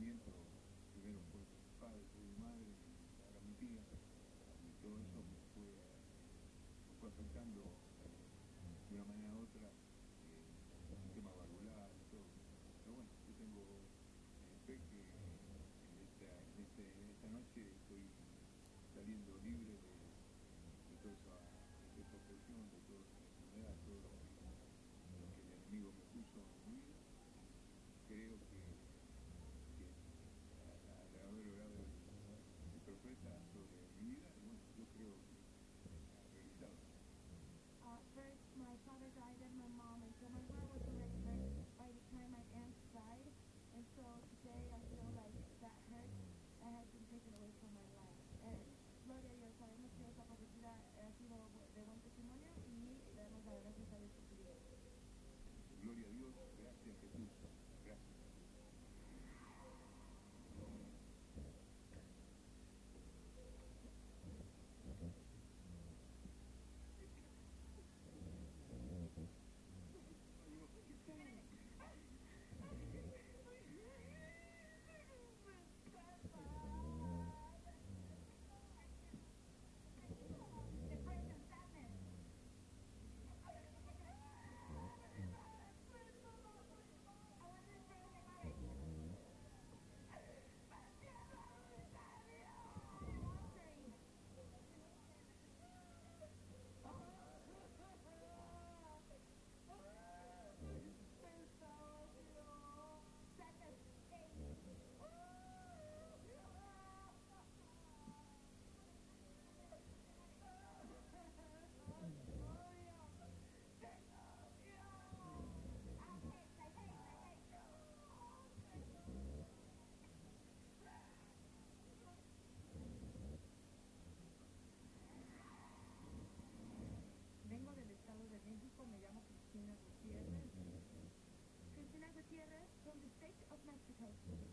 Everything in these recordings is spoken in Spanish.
sufrimiento, primero por mi padre, por mi madre, ahora mi tía, y todo eso me fue, me fue afectando de una manera u otra eh, el sistema valvular y todo. Pero bueno, yo tengo eh, fe que en esta, en este, en esta noche estoy saliendo libre de, de toda esa, de de toda esa enfermedad, todo lo que, lo que el enemigo me puso en mi vida. Creo que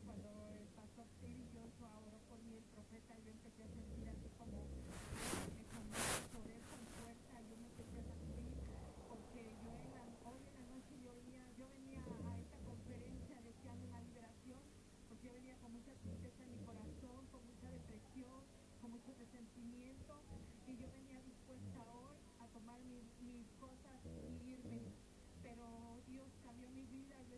Cuando el pastor Terry Joshua oró por mí, el profeta, yo empecé a sentir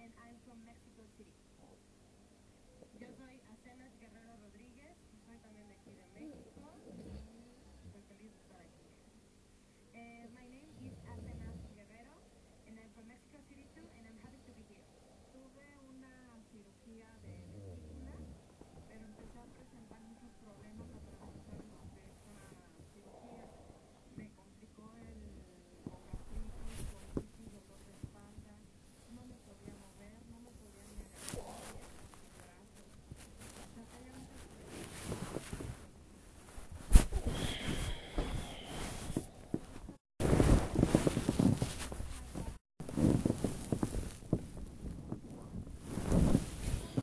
and I'm from Mexico City. Yo soy Acenas Guerrero Rodríguez soy también de aquí de México.